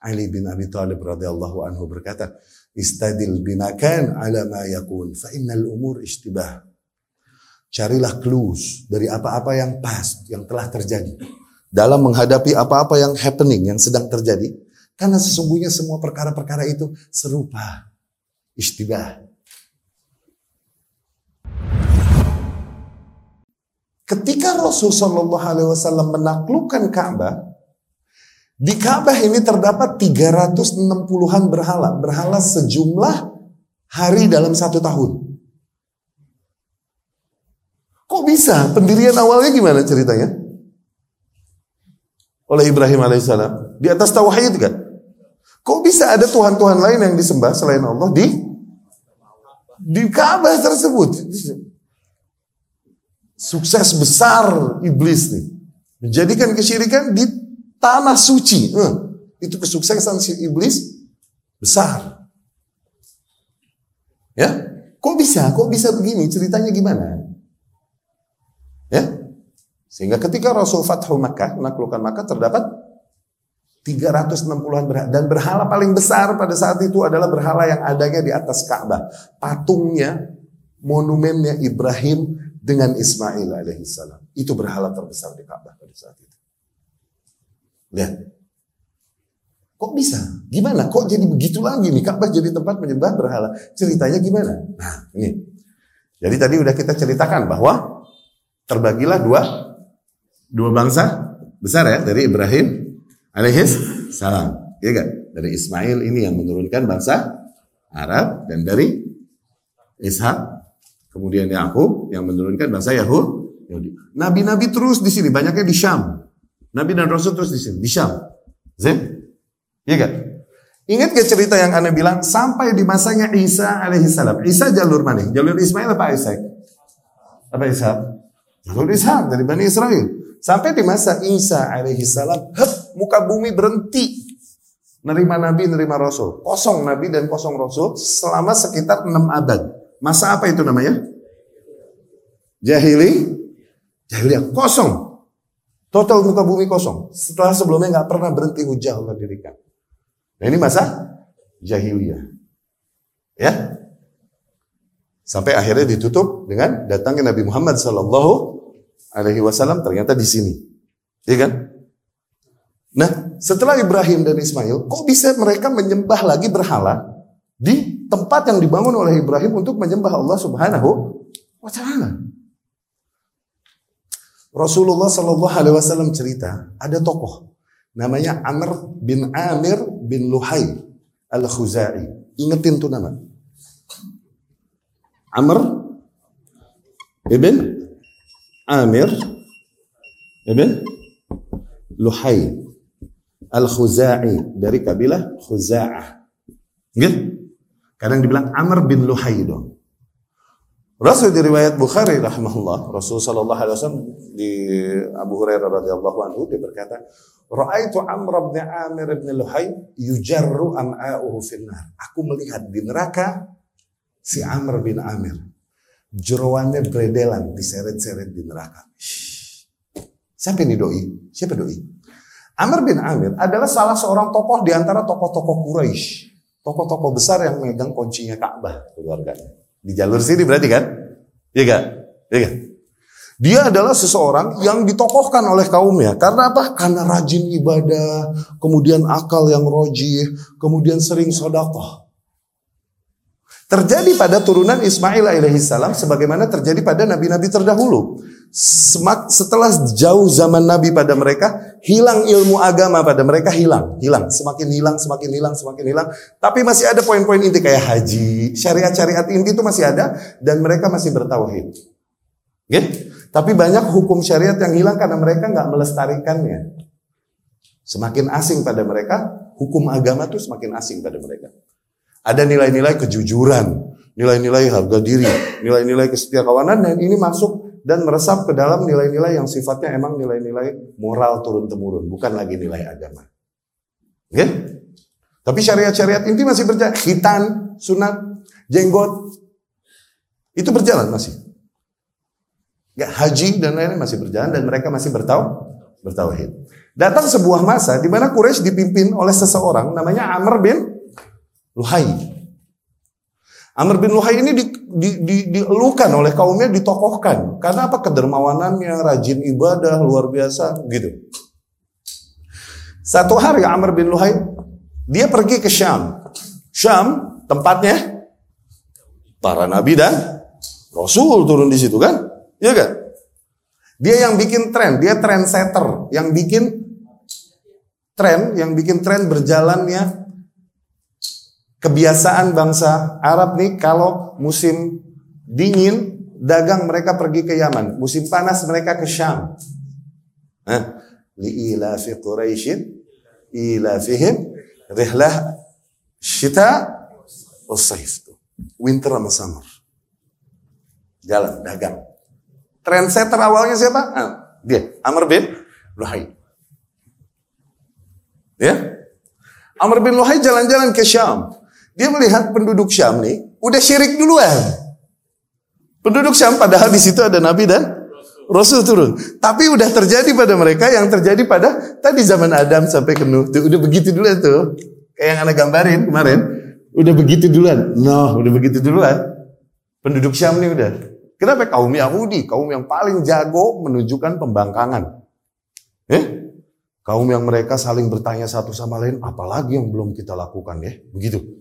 Ali bin Abi Thalib radhiyallahu anhu berkata, "Istadil bimakan ala ma yakun fa innal umur ishtibah." Carilah clues dari apa-apa yang pas, yang telah terjadi. Dalam menghadapi apa-apa yang happening, yang sedang terjadi. Karena sesungguhnya semua perkara-perkara itu serupa. Ishtibah. Ketika Rasul Shallallahu Alaihi Wasallam menaklukkan Ka'bah, di Ka'bah ini terdapat 360-an berhala, berhala sejumlah hari dalam satu tahun. Kok bisa? Pendirian awalnya gimana ceritanya? Oleh Ibrahim alaihissalam. Di atas tauhid kan? Kok bisa ada Tuhan-Tuhan lain yang disembah selain Allah di di Ka'bah tersebut? Sukses besar iblis nih. Menjadikan kesyirikan di tanah suci. Hmm, itu kesuksesan si iblis besar. Ya, kok bisa? Kok bisa begini? Ceritanya gimana? Ya. Sehingga ketika Rasul Fathu Makkah, menaklukkan Makkah terdapat 360-an berhala. Dan berhala paling besar pada saat itu adalah berhala yang adanya di atas Ka'bah. Patungnya, monumennya Ibrahim dengan Ismail alaihissalam. Itu berhala terbesar di Ka'bah pada saat itu. Lihat. Kok bisa? Gimana? Kok jadi begitu lagi nih? Ka'bah jadi tempat menyembah berhala. Ceritanya gimana? Nah, ini. Jadi tadi udah kita ceritakan bahwa terbagilah dua dua bangsa besar ya dari Ibrahim alaihis salam. Ya kan? Dari Ismail ini yang menurunkan bangsa Arab dan dari Ishak kemudian Yakub yang menurunkan bangsa Yahudi. Nabi-nabi terus di sini, banyaknya di Syam. Nabi dan Rasul terus di sini, di Syam. Zin? Ya kan? Ingat ke cerita yang Anda bilang sampai di masanya Isa alaihissalam. Isa jalur mana? Jalur Ismail apa Ishak? Apa Ishak? Jalur Ishak dari Bani Israel. Sampai di masa Isa alaihi salam, hep, muka bumi berhenti. Nerima Nabi, nerima Rasul. Kosong Nabi dan kosong Rasul selama sekitar enam abad. Masa apa itu namanya? Jahili. Jahiliyah. Kosong. Total muka bumi kosong. Setelah sebelumnya nggak pernah berhenti hujah Allah dirikan. Nah ini masa jahiliyah. Ya, Sampai akhirnya ditutup dengan datangnya Nabi Muhammad Sallallahu Alaihi Wasallam ternyata di sini, iya kan? Nah, setelah Ibrahim dan Ismail, kok bisa mereka menyembah lagi berhala di tempat yang dibangun oleh Ibrahim untuk menyembah Allah Subhanahu wa taala? Rasulullah Shallallahu Alaihi Wasallam cerita ada tokoh namanya Amr bin Amir bin Luhai al Khuzai. Ingetin tuh nama. Amr ibn Amir ibn Luhai Al-Khuzai dari kabilah Khuza'ah. Gitu? Kadang dibilang Amr bin Luhai dong. Rasul di riwayat Bukhari rahimahullah, Rasul sallallahu alaihi wasallam di Abu Hurairah radhiyallahu anhu dia berkata, "Ra'aitu Amr bin Amir bin Luhai yujarru am'a'uhu finnar." Aku melihat di neraka si Amr bin Amir. Jeroannya beredelan, diseret-seret di neraka. Siapa ini doi? Siapa doi? Amr bin Amir adalah salah seorang tokoh di antara tokoh-tokoh Quraisy. Tokoh-tokoh besar yang megang kuncinya Ka'bah keluarganya. Di jalur sini berarti kan? Iya gak? Iya gak? Dia adalah seseorang yang ditokohkan oleh kaumnya. Karena apa? Karena rajin ibadah, kemudian akal yang rojih, kemudian sering sodakoh. Terjadi pada turunan Ismail alaihissalam sebagaimana terjadi pada nabi-nabi terdahulu. Semak, setelah jauh zaman nabi pada mereka, hilang ilmu agama pada mereka hilang, hilang, semakin hilang, semakin hilang, semakin hilang. Tapi masih ada poin-poin inti kayak haji, syariat-syariat inti itu masih ada dan mereka masih bertauhid. Gitu? Tapi banyak hukum syariat yang hilang karena mereka nggak melestarikannya. Semakin asing pada mereka, hukum agama itu semakin asing pada mereka. Ada nilai-nilai kejujuran, nilai-nilai harga diri, nilai-nilai kesetiakawanan dan ini masuk dan meresap ke dalam nilai-nilai yang sifatnya emang nilai-nilai moral turun-temurun, bukan lagi nilai agama. Oke? Tapi syariat-syariat inti masih berjalan. Khitan, sunat, jenggot. Itu berjalan masih. Ya, haji dan lain-lain masih berjalan dan mereka masih bertau bertauhid. Datang sebuah masa di mana Quraisy dipimpin oleh seseorang namanya Amr bin Luhai. Amr bin Luhai ini di, di, di, dielukan oleh kaumnya, ditokohkan. Karena apa? Kedermawanannya, rajin ibadah, luar biasa, gitu. Satu hari Amr bin Luhai, dia pergi ke Syam. Syam tempatnya para nabi dan rasul turun di situ kan? Iya kan? Dia yang bikin tren, dia trendsetter, yang bikin tren, yang bikin tren berjalannya kebiasaan bangsa Arab nih kalau musim dingin dagang mereka pergi ke Yaman, musim panas mereka ke Syam. Nah, fi Quraisyin ilafihim rihlah syita usaif winter sama summer. Jalan dagang. Trendsetter awalnya siapa? Nah, dia Amr bin Luhai. Ya. Amr bin Luhai jalan-jalan ke Syam. Dia melihat penduduk Syam nih udah syirik duluan. Penduduk Syam padahal di situ ada Nabi dan Rasul turun. Tapi udah terjadi pada mereka yang terjadi pada tadi zaman Adam sampai ke Nuh. Tuh, udah begitu duluan tuh. Kayak yang anda gambarin kemarin. Udah begitu duluan. No, udah begitu duluan. Penduduk Syam nih udah. Kenapa kaum Yahudi, kaum yang paling jago menunjukkan pembangkangan. Eh? Kaum yang mereka saling bertanya satu sama lain, apalagi yang belum kita lakukan ya. Begitu.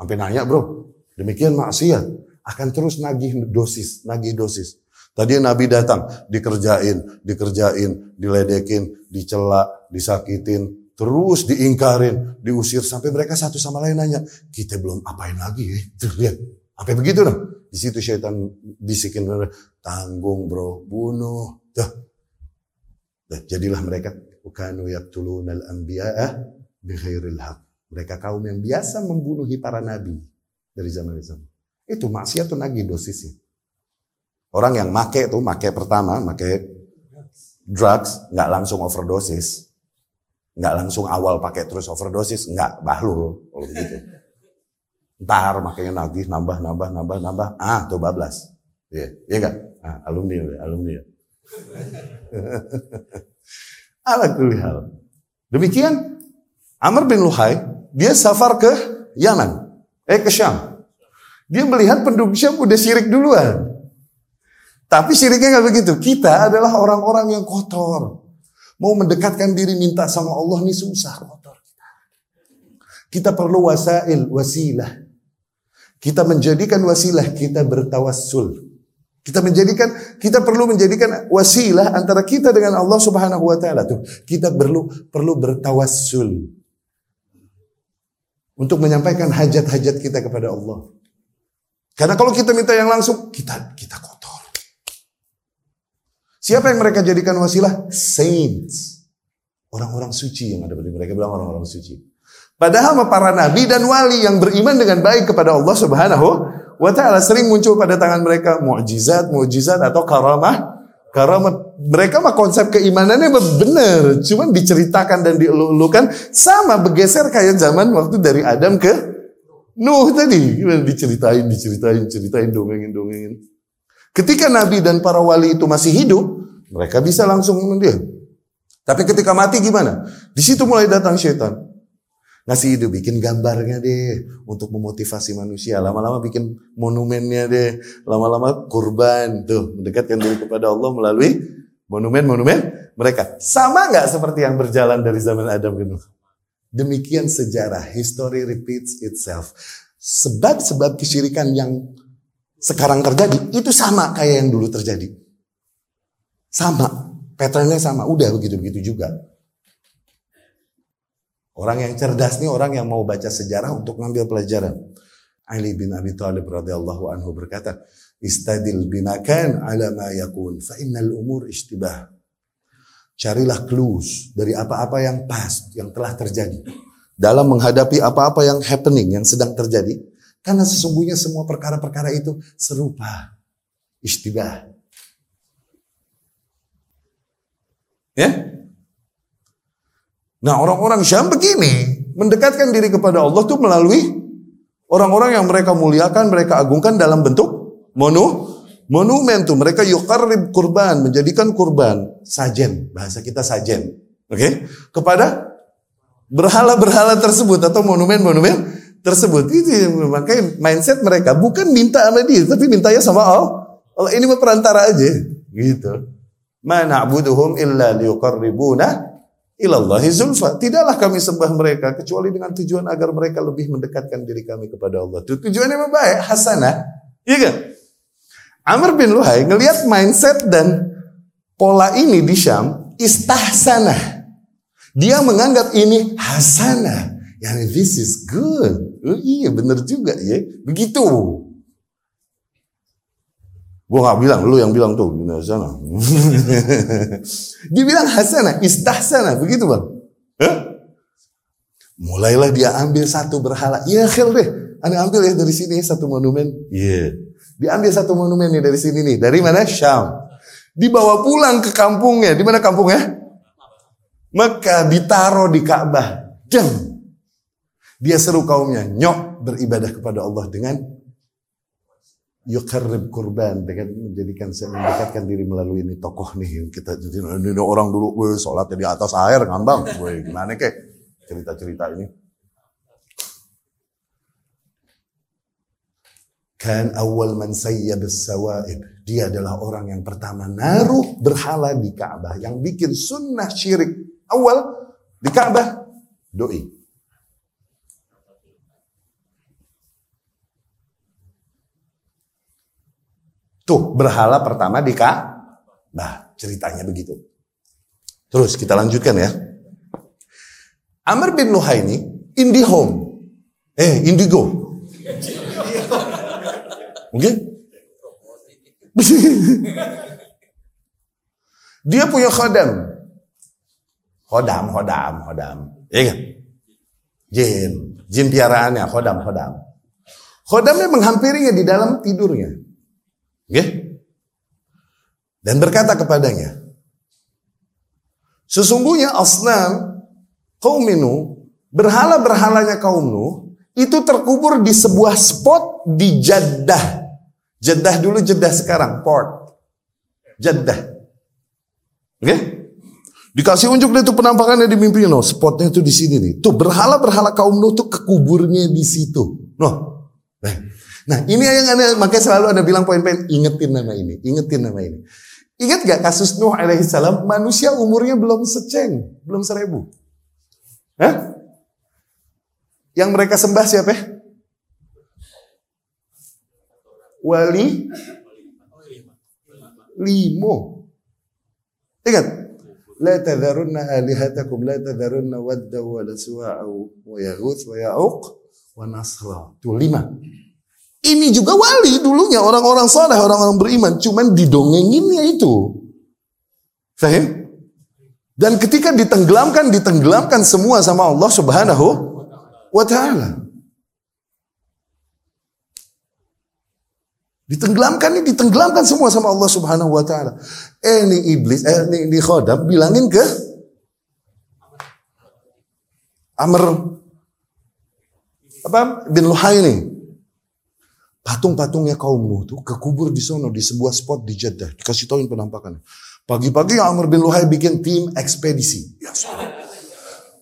Sampai nanya bro, demikian maksiat. Akan terus nagih dosis, nagih dosis. Tadi Nabi datang, dikerjain, dikerjain, diledekin, dicela, disakitin, terus diingkarin, diusir sampai mereka satu sama lain nanya, kita belum apain lagi ya? Tuh lihat, sampai begitu dong. Di situ syaitan bisikin, tanggung bro, bunuh. Tuh. Jadilah mereka Ukanu yaktulunal anbiya'a bighairil haq. Mereka kaum yang biasa membunuhi para nabi dari zaman itu. Itu maksiat tuh nagih dosisnya. Orang yang make tuh, make pertama, make drugs, nggak langsung overdosis. Nggak langsung awal pakai terus overdosis, nggak bahlul kalau begitu. Ntar makanya nagih, nambah, nambah, nambah, nambah. Ah, tuh bablas. Iya, yeah. iya yeah, Ah, alumni, alumni. Ala. Demikian Amr bin Luhai, dia safar ke Yaman, eh ke Syam. Dia melihat penduduk Syam udah syirik duluan. Tapi syiriknya nggak begitu. Kita adalah orang-orang yang kotor. Mau mendekatkan diri minta sama Allah nih susah kotor. Kita perlu wasail, wasilah. Kita menjadikan wasilah kita bertawassul. Kita menjadikan kita perlu menjadikan wasilah antara kita dengan Allah Subhanahu wa taala tuh. Kita perlu perlu bertawassul untuk menyampaikan hajat-hajat kita kepada Allah. Karena kalau kita minta yang langsung, kita kita kotor. Siapa yang mereka jadikan wasilah? Saints. Orang-orang suci yang ada di mereka bilang orang-orang suci. Padahal para nabi dan wali yang beriman dengan baik kepada Allah Subhanahu wa taala sering muncul pada tangan mereka mukjizat, mukjizat atau karamah. Karamah mereka mah konsep keimanannya benar, cuman diceritakan dan dielulukan sama bergeser kayak zaman waktu dari Adam ke Nuh tadi, diceritain, diceritain, ceritain, dongengin, dongengin. Ketika Nabi dan para wali itu masih hidup, mereka bisa langsung dia. Tapi ketika mati gimana? Di situ mulai datang syaitan. Ngasih ide bikin gambarnya deh untuk memotivasi manusia. Lama-lama bikin monumennya deh. Lama-lama kurban tuh mendekatkan diri kepada Allah melalui monumen-monumen mereka. Sama nggak seperti yang berjalan dari zaman Adam ke Nuh? Demikian sejarah, history repeats itself. Sebab-sebab kesyirikan yang sekarang terjadi itu sama kayak yang dulu terjadi. Sama, patternnya sama. Udah begitu-begitu juga. Orang yang cerdas nih orang yang mau baca sejarah untuk ngambil pelajaran. Ali bin Abi Thalib radhiyallahu anhu berkata, "Istadil binakan ala ma yakun fa innal umur ishtibah." Carilah clues dari apa-apa yang pas, yang telah terjadi. Dalam menghadapi apa-apa yang happening, yang sedang terjadi. Karena sesungguhnya semua perkara-perkara itu serupa. Ishtibah. Ya? Nah orang-orang Syam begini, mendekatkan diri kepada Allah tuh melalui orang-orang yang mereka muliakan, mereka agungkan dalam bentuk monu, monumen tuh. Mereka yukarrib kurban, menjadikan kurban, sajen, bahasa kita sajen. Oke, okay? kepada berhala-berhala tersebut atau monumen-monumen tersebut. Itu makanya mindset mereka bukan minta sama dia, tapi mintanya sama Allah. Allah ini perantara aja, gitu. Ma na'buduhum illa liyuqarribuna ilallahi zulfa. Tidaklah kami sembah mereka kecuali dengan tujuan agar mereka lebih mendekatkan diri kami kepada Allah. Itu tujuannya yang baik, hasanah. Iya kan? Amr bin Luhai ngelihat mindset dan pola ini di Syam istahsanah. Dia menganggap ini hasanah. Yani this is good. Oh, iya benar juga ya. Begitu. Gue gak bilang, lu yang bilang tuh, hasanah. dia bilang hasanah, istahsanah, begitu bang. Huh? Mulailah dia ambil satu berhala. Iya khil deh, anda ambil ya dari sini satu monumen. Iya. Yeah. Dia ambil satu monumen nih dari sini nih. Dari mana? Syam. Dibawa pulang ke kampungnya. Di mana kampungnya? Mekah ditaruh di Ka'bah. Jam. Dia seru kaumnya, nyok beribadah kepada Allah dengan yukarrib kurban dengan menjadikan saya mendekatkan diri melalui ini tokoh nih kita jadi ini orang dulu gue sholat di atas air ngambang. Gue gimana kek cerita-cerita ini? Kan awal man sayyab sawaib dia adalah orang yang pertama naruh berhala di Ka'bah yang bikin sunnah syirik. Awal di Ka'bah doi Tuh, berhala pertama di Ka'bah. Ceritanya begitu. Terus kita lanjutkan ya. Amr bin Luhai ini Indihome. Eh, Indigo. Mungkin? Dia punya khodam. Khodam, khodam, khodam. Iya kan? Jin. Jin piaraannya, khodam, khodam. Khodamnya menghampirinya di dalam tidurnya. Okay? Dan berkata kepadanya, Sesungguhnya asnam kaum Minu, berhala-berhalanya kaum Nuh, itu terkubur di sebuah spot di Jeddah. Jeddah dulu, Jeddah sekarang, port. Jeddah. Oke? Okay? Dikasih unjuk deh tuh penampakannya di mimpi no, spotnya tuh di sini nih. Tuh berhala-berhala kaum Nuh tuh kekuburnya di situ. Noh. Nah, Nah ini yang anda, makanya selalu anda bilang poin-poin, ingetin nama ini, ingetin nama ini. Ingat gak kasus Nuh alaihissalam, manusia umurnya belum seceng, belum seribu. Hah? Yang mereka sembah siapa? Wali limo. Ingat, la tadharunna alihatakum la tadharunna wadda wa suwa'u wa yaghuth wa nasra. Itu lima. Ini juga wali dulunya orang-orang soleh, orang-orang beriman. Cuman didongenginnya itu. Fahim? Dan ketika ditenggelamkan, ditenggelamkan semua sama Allah subhanahu wa ta'ala. Ditenggelamkan ini ditenggelamkan semua sama Allah Subhanahu wa taala. Eh ini iblis, eh ini, ini khodam bilangin ke Amr apa bin Luhai nih. Patung-patungnya kaum Nuh tuh kekubur di sana di sebuah spot di Jeddah. Dikasih tahuin penampakannya. Pagi-pagi Amr bin Luhai bikin tim ekspedisi. Ya,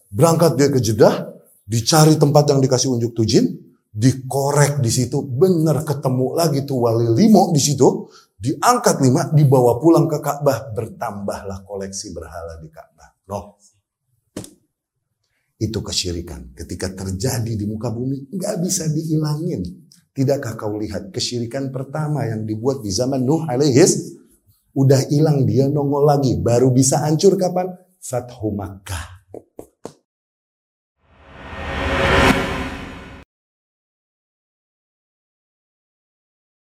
Berangkat dia ke Jeddah, dicari tempat yang dikasih unjuk tujin, dikorek di situ, benar ketemu lagi tuh wali limo di situ, diangkat lima, dibawa pulang ke Ka'bah, bertambahlah koleksi berhala di Ka'bah. Loh, itu kesyirikan. Ketika terjadi di muka bumi, nggak bisa dihilangin. Tidakkah kau lihat kesyirikan pertama yang dibuat di zaman Nuh alaihis udah hilang dia nongol lagi baru bisa hancur kapan? Fathu Makkah.